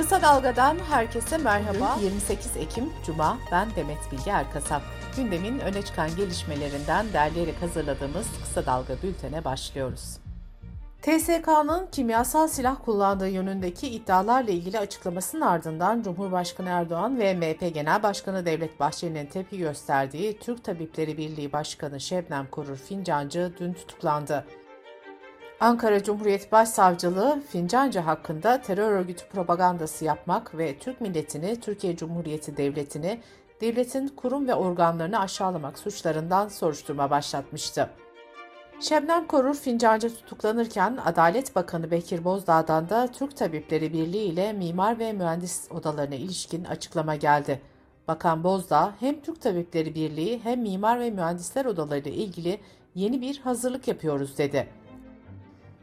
Kısa Dalga'dan herkese merhaba. 28 Ekim Cuma, ben Demet Bilge Erkasap. Gündemin öne çıkan gelişmelerinden derleyerek hazırladığımız Kısa Dalga bültene başlıyoruz. TSK'nın kimyasal silah kullandığı yönündeki iddialarla ilgili açıklamasının ardından Cumhurbaşkanı Erdoğan ve MHP Genel Başkanı Devlet Bahçeli'nin tepki gösterdiği Türk Tabipleri Birliği Başkanı Şebnem Korur Fincancı dün tutuklandı. Ankara Cumhuriyet Başsavcılığı Fincancı hakkında terör örgütü propagandası yapmak ve Türk milletini, Türkiye Cumhuriyeti Devleti'ni, devletin kurum ve organlarını aşağılamak suçlarından soruşturma başlatmıştı. Şebnem Korur Fincancı tutuklanırken Adalet Bakanı Bekir Bozdağ'dan da Türk Tabipleri Birliği ile mimar ve mühendis odalarına ilişkin açıklama geldi. Bakan Bozdağ hem Türk Tabipleri Birliği hem mimar ve mühendisler odaları ile ilgili yeni bir hazırlık yapıyoruz dedi.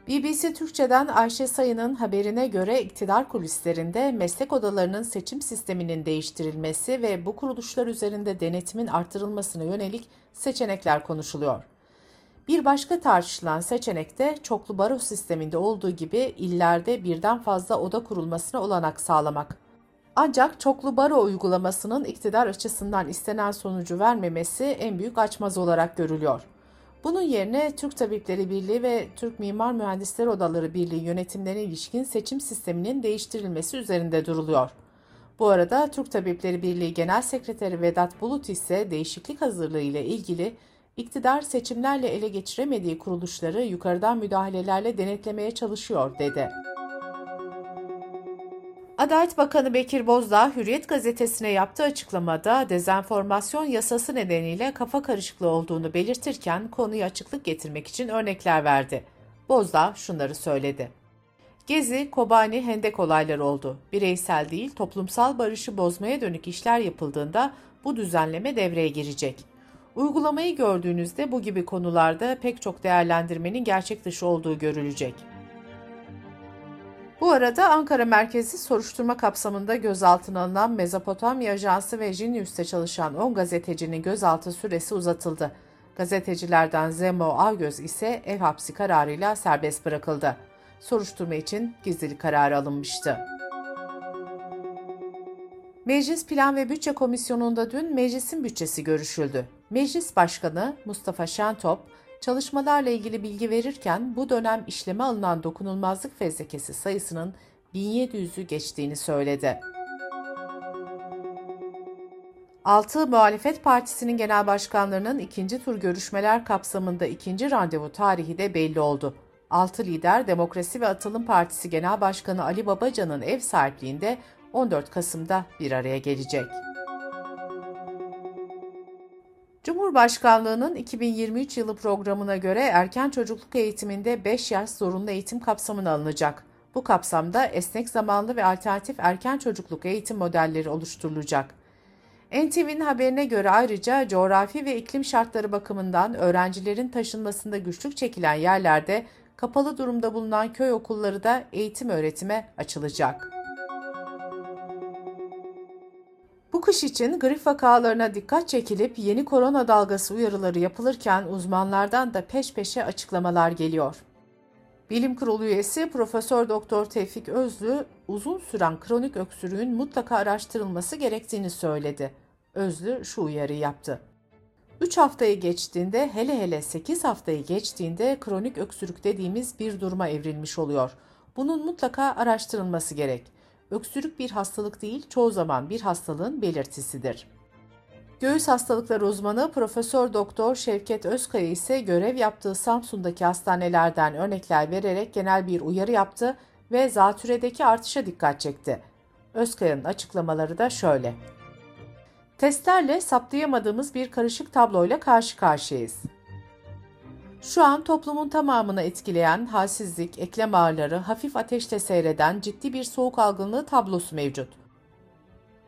BBC Türkçe'den Ayşe Sayın'ın haberine göre iktidar kulislerinde meslek odalarının seçim sisteminin değiştirilmesi ve bu kuruluşlar üzerinde denetimin artırılmasına yönelik seçenekler konuşuluyor. Bir başka tartışılan seçenek de çoklu baro sisteminde olduğu gibi illerde birden fazla oda kurulmasına olanak sağlamak. Ancak çoklu baro uygulamasının iktidar açısından istenen sonucu vermemesi en büyük açmaz olarak görülüyor. Bunun yerine Türk Tabipleri Birliği ve Türk Mimar Mühendisler Odaları Birliği yönetimlerine ilişkin seçim sisteminin değiştirilmesi üzerinde duruluyor. Bu arada Türk Tabipleri Birliği Genel Sekreteri Vedat Bulut ise değişiklik hazırlığı ile ilgili iktidar seçimlerle ele geçiremediği kuruluşları yukarıdan müdahalelerle denetlemeye çalışıyor dedi. Adalet Bakanı Bekir Bozdağ, Hürriyet gazetesine yaptığı açıklamada dezenformasyon yasası nedeniyle kafa karışıklığı olduğunu belirtirken konuyu açıklık getirmek için örnekler verdi. Bozdağ şunları söyledi. Gezi, Kobani, Hendek olayları oldu. Bireysel değil, toplumsal barışı bozmaya dönük işler yapıldığında bu düzenleme devreye girecek. Uygulamayı gördüğünüzde bu gibi konularda pek çok değerlendirmenin gerçek dışı olduğu görülecek.'' Bu arada Ankara merkezi soruşturma kapsamında gözaltına alınan Mezopotamya Ajansı ve Jinius'te çalışan 10 gazetecinin gözaltı süresi uzatıldı. Gazetecilerden Zemo Avgöz ise ev hapsi kararıyla serbest bırakıldı. Soruşturma için gizlilik kararı alınmıştı. Meclis Plan ve Bütçe Komisyonu'nda dün meclisin bütçesi görüşüldü. Meclis Başkanı Mustafa Şentop, Çalışmalarla ilgili bilgi verirken bu dönem işleme alınan dokunulmazlık fezlekesi sayısının 1700'ü geçtiğini söyledi. 6 Muhalefet Partisi'nin genel başkanlarının ikinci tur görüşmeler kapsamında ikinci randevu tarihi de belli oldu. 6 lider Demokrasi ve Atılım Partisi Genel Başkanı Ali Babacan'ın ev sahipliğinde 14 Kasım'da bir araya gelecek. Cumhurbaşkanlığının 2023 yılı programına göre erken çocukluk eğitiminde 5 yaş zorunlu eğitim kapsamına alınacak. Bu kapsamda esnek zamanlı ve alternatif erken çocukluk eğitim modelleri oluşturulacak. NTV'nin haberine göre ayrıca coğrafi ve iklim şartları bakımından öğrencilerin taşınmasında güçlük çekilen yerlerde kapalı durumda bulunan köy okulları da eğitim öğretime açılacak. Bu kış için grip vakalarına dikkat çekilip yeni korona dalgası uyarıları yapılırken uzmanlardan da peş peşe açıklamalar geliyor. Bilim Kurulu üyesi Profesör Doktor Tevfik Özlü uzun süren kronik öksürüğün mutlaka araştırılması gerektiğini söyledi. Özlü şu uyarı yaptı. 3 haftayı geçtiğinde hele hele 8 haftayı geçtiğinde kronik öksürük dediğimiz bir duruma evrilmiş oluyor. Bunun mutlaka araştırılması gerek. Öksürük bir hastalık değil, çoğu zaman bir hastalığın belirtisidir. Göğüs hastalıkları uzmanı Profesör Doktor Şevket Özkaya ise görev yaptığı Samsun'daki hastanelerden örnekler vererek genel bir uyarı yaptı ve zatüredeki artışa dikkat çekti. Özkaya'nın açıklamaları da şöyle. Testlerle saptayamadığımız bir karışık tabloyla karşı karşıyayız. Şu an toplumun tamamını etkileyen halsizlik, eklem ağrıları, hafif ateşte seyreden ciddi bir soğuk algınlığı tablosu mevcut.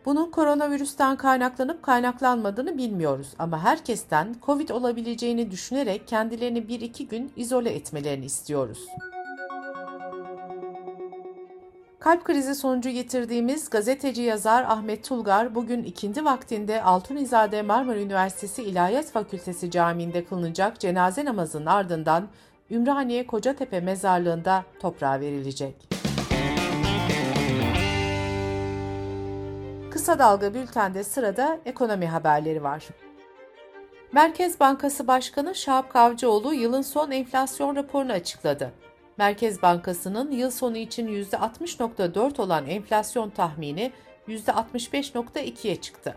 Bunun koronavirüsten kaynaklanıp kaynaklanmadığını bilmiyoruz ama herkesten COVID olabileceğini düşünerek kendilerini bir iki gün izole etmelerini istiyoruz. Kalp krizi sonucu getirdiğimiz gazeteci yazar Ahmet Tulgar bugün ikindi vaktinde Altunizade Marmara Üniversitesi İlahiyat Fakültesi Camii'nde kılınacak cenaze namazının ardından Ümraniye Kocatepe mezarlığında toprağa verilecek. Kısa Dalga Bülten'de sırada ekonomi haberleri var. Merkez Bankası Başkanı Şahap Kavcıoğlu yılın son enflasyon raporunu açıkladı. Merkez Bankası'nın yıl sonu için %60.4 olan enflasyon tahmini %65.2'ye çıktı.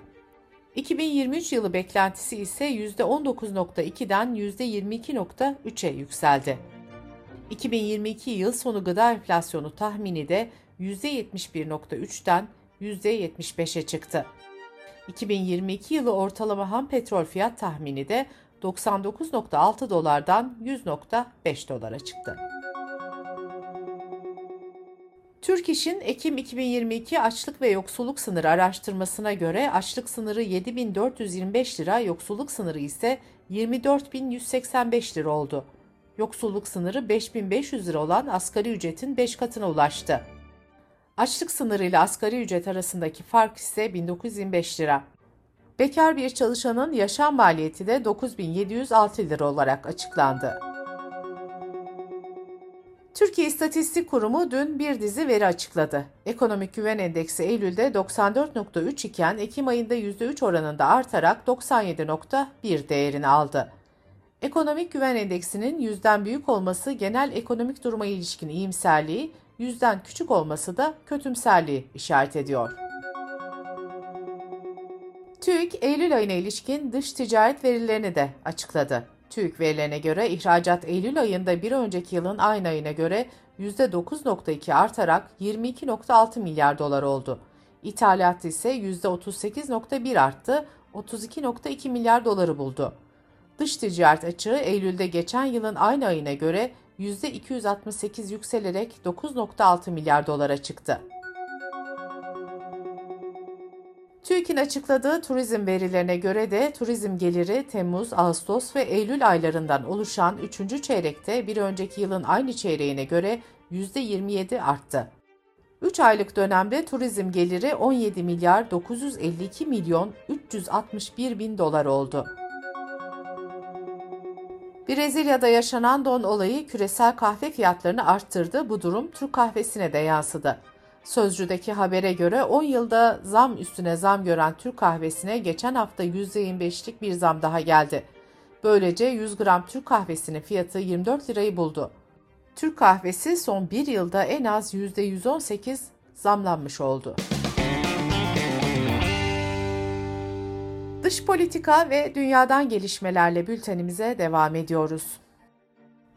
2023 yılı beklentisi ise %19.2'den %22.3'e yükseldi. 2022 yıl sonu gıda enflasyonu tahmini de %71.3'ten %75'e çıktı. 2022 yılı ortalama ham petrol fiyat tahmini de 99.6 dolardan 100.5 dolara çıktı. Türk İş'in Ekim 2022 açlık ve yoksulluk sınırı araştırmasına göre açlık sınırı 7425 lira, yoksulluk sınırı ise 24185 lira oldu. Yoksulluk sınırı 5500 lira olan asgari ücretin 5 katına ulaştı. Açlık sınırı ile asgari ücret arasındaki fark ise 1925 lira. Bekar bir çalışanın yaşam maliyeti de 9706 lira olarak açıklandı. Türkiye İstatistik Kurumu dün bir dizi veri açıkladı. Ekonomik Güven Endeksi Eylül'de 94.3 iken Ekim ayında %3 oranında artarak 97.1 değerini aldı. Ekonomik Güven Endeksinin yüzden büyük olması genel ekonomik duruma ilişkin iyimserliği, yüzden küçük olması da kötümserliği işaret ediyor. TÜİK, Eylül ayına ilişkin dış ticaret verilerini de açıkladı. TÜİK verilerine göre ihracat Eylül ayında bir önceki yılın aynı ayına göre %9.2 artarak 22.6 milyar dolar oldu. İthalat ise %38.1 arttı, 32.2 milyar doları buldu. Dış ticaret açığı Eylül'de geçen yılın aynı ayına göre %268 yükselerek 9.6 milyar dolara çıktı. TÜİK'in açıkladığı turizm verilerine göre de turizm geliri Temmuz, Ağustos ve Eylül aylarından oluşan 3. çeyrekte bir önceki yılın aynı çeyreğine göre %27 arttı. 3 aylık dönemde turizm geliri 17 milyar 952 milyon 361 bin dolar oldu. Brezilya'da yaşanan don olayı küresel kahve fiyatlarını arttırdı. Bu durum Türk kahvesine de yansıdı. Sözcü'deki habere göre 10 yılda zam üstüne zam gören Türk kahvesine geçen hafta %25'lik bir zam daha geldi. Böylece 100 gram Türk kahvesinin fiyatı 24 lirayı buldu. Türk kahvesi son bir yılda en az %118 zamlanmış oldu. Dış politika ve dünyadan gelişmelerle bültenimize devam ediyoruz.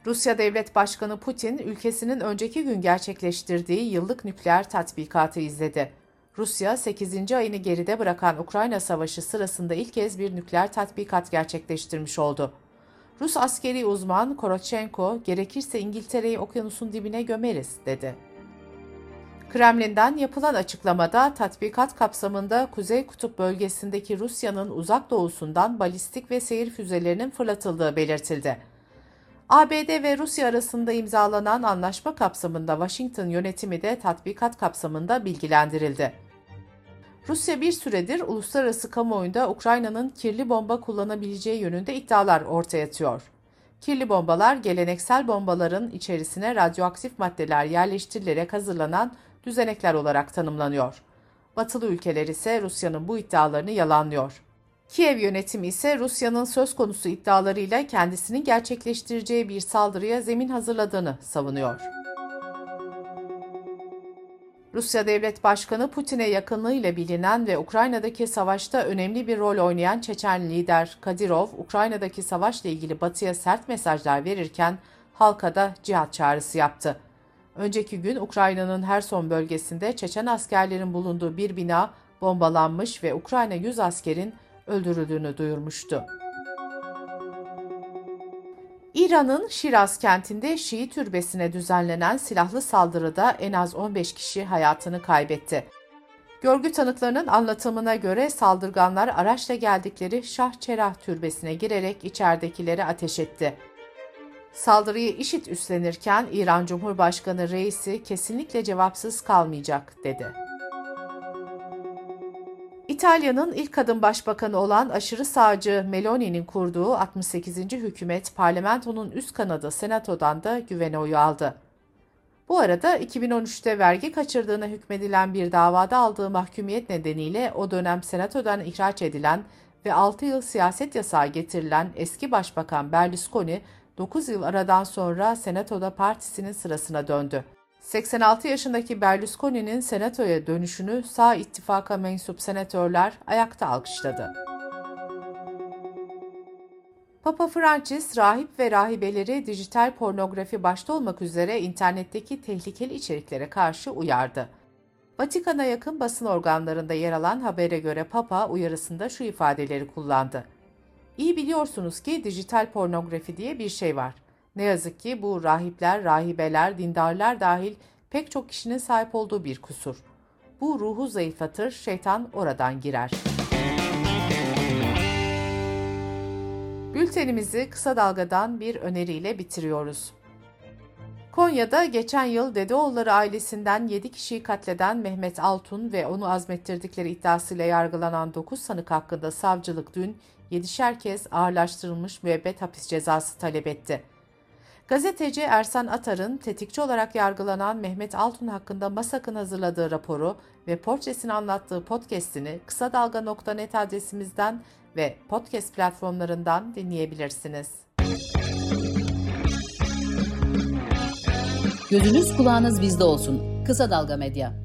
Rusya Devlet Başkanı Putin, ülkesinin önceki gün gerçekleştirdiği yıllık nükleer tatbikatı izledi. Rusya, 8. ayını geride bırakan Ukrayna Savaşı sırasında ilk kez bir nükleer tatbikat gerçekleştirmiş oldu. Rus askeri uzman Korotchenko, gerekirse İngiltere'yi okyanusun dibine gömeriz, dedi. Kremlin'den yapılan açıklamada tatbikat kapsamında Kuzey Kutup bölgesindeki Rusya'nın uzak doğusundan balistik ve seyir füzelerinin fırlatıldığı belirtildi. ABD ve Rusya arasında imzalanan anlaşma kapsamında Washington yönetimi de tatbikat kapsamında bilgilendirildi. Rusya bir süredir uluslararası kamuoyunda Ukrayna'nın kirli bomba kullanabileceği yönünde iddialar ortaya atıyor. Kirli bombalar geleneksel bombaların içerisine radyoaktif maddeler yerleştirilerek hazırlanan düzenekler olarak tanımlanıyor. Batılı ülkeler ise Rusya'nın bu iddialarını yalanlıyor. Kiev yönetimi ise Rusya'nın söz konusu iddialarıyla kendisinin gerçekleştireceği bir saldırıya zemin hazırladığını savunuyor. Rusya Devlet Başkanı Putin'e yakınlığıyla bilinen ve Ukrayna'daki savaşta önemli bir rol oynayan Çeçen lider Kadirov, Ukrayna'daki savaşla ilgili Batı'ya sert mesajlar verirken halka da cihat çağrısı yaptı. Önceki gün Ukrayna'nın Herson bölgesinde Çeçen askerlerin bulunduğu bir bina bombalanmış ve Ukrayna 100 askerin öldürüldüğünü duyurmuştu. İran'ın Şiraz kentinde Şii türbesine düzenlenen silahlı saldırıda en az 15 kişi hayatını kaybetti. Görgü tanıklarının anlatımına göre saldırganlar araçla geldikleri Şah Çerah türbesine girerek içeridekileri ateş etti. Saldırıyı IŞİD üstlenirken İran Cumhurbaşkanı reisi kesinlikle cevapsız kalmayacak dedi. İtalya'nın ilk kadın başbakanı olan aşırı sağcı Meloni'nin kurduğu 68. hükümet parlamentonun üst kanadı Senato'dan da güven oyu aldı. Bu arada 2013'te vergi kaçırdığına hükmedilen bir davada aldığı mahkumiyet nedeniyle o dönem senatodan ihraç edilen ve 6 yıl siyaset yasağı getirilen eski başbakan Berlusconi 9 yıl aradan sonra senatoda partisinin sırasına döndü. 86 yaşındaki Berlusconi'nin senatoya dönüşünü sağ ittifaka mensup senatörler ayakta alkışladı. Papa Francis, rahip ve rahibeleri dijital pornografi başta olmak üzere internetteki tehlikeli içeriklere karşı uyardı. Vatikan'a yakın basın organlarında yer alan habere göre Papa uyarısında şu ifadeleri kullandı. İyi biliyorsunuz ki dijital pornografi diye bir şey var. Ne yazık ki bu rahipler, rahibeler, dindarlar dahil pek çok kişinin sahip olduğu bir kusur. Bu ruhu zayıflatır, şeytan oradan girer. Bültenimizi kısa dalgadan bir öneriyle bitiriyoruz. Konya'da geçen yıl Dedeoğulları ailesinden 7 kişiyi katleden Mehmet Altun ve onu azmettirdikleri iddiasıyla yargılanan 9 sanık hakkında savcılık dün 7'şer kez ağırlaştırılmış müebbet hapis cezası talep etti. Gazeteci Ersan Atar'ın tetikçi olarak yargılanan Mehmet Altun hakkında MASAK'ın hazırladığı raporu ve portresini anlattığı podcast'ini kısa dalga.net adresimizden ve podcast platformlarından dinleyebilirsiniz. Gözünüz kulağınız bizde olsun. Kısa Dalga Medya.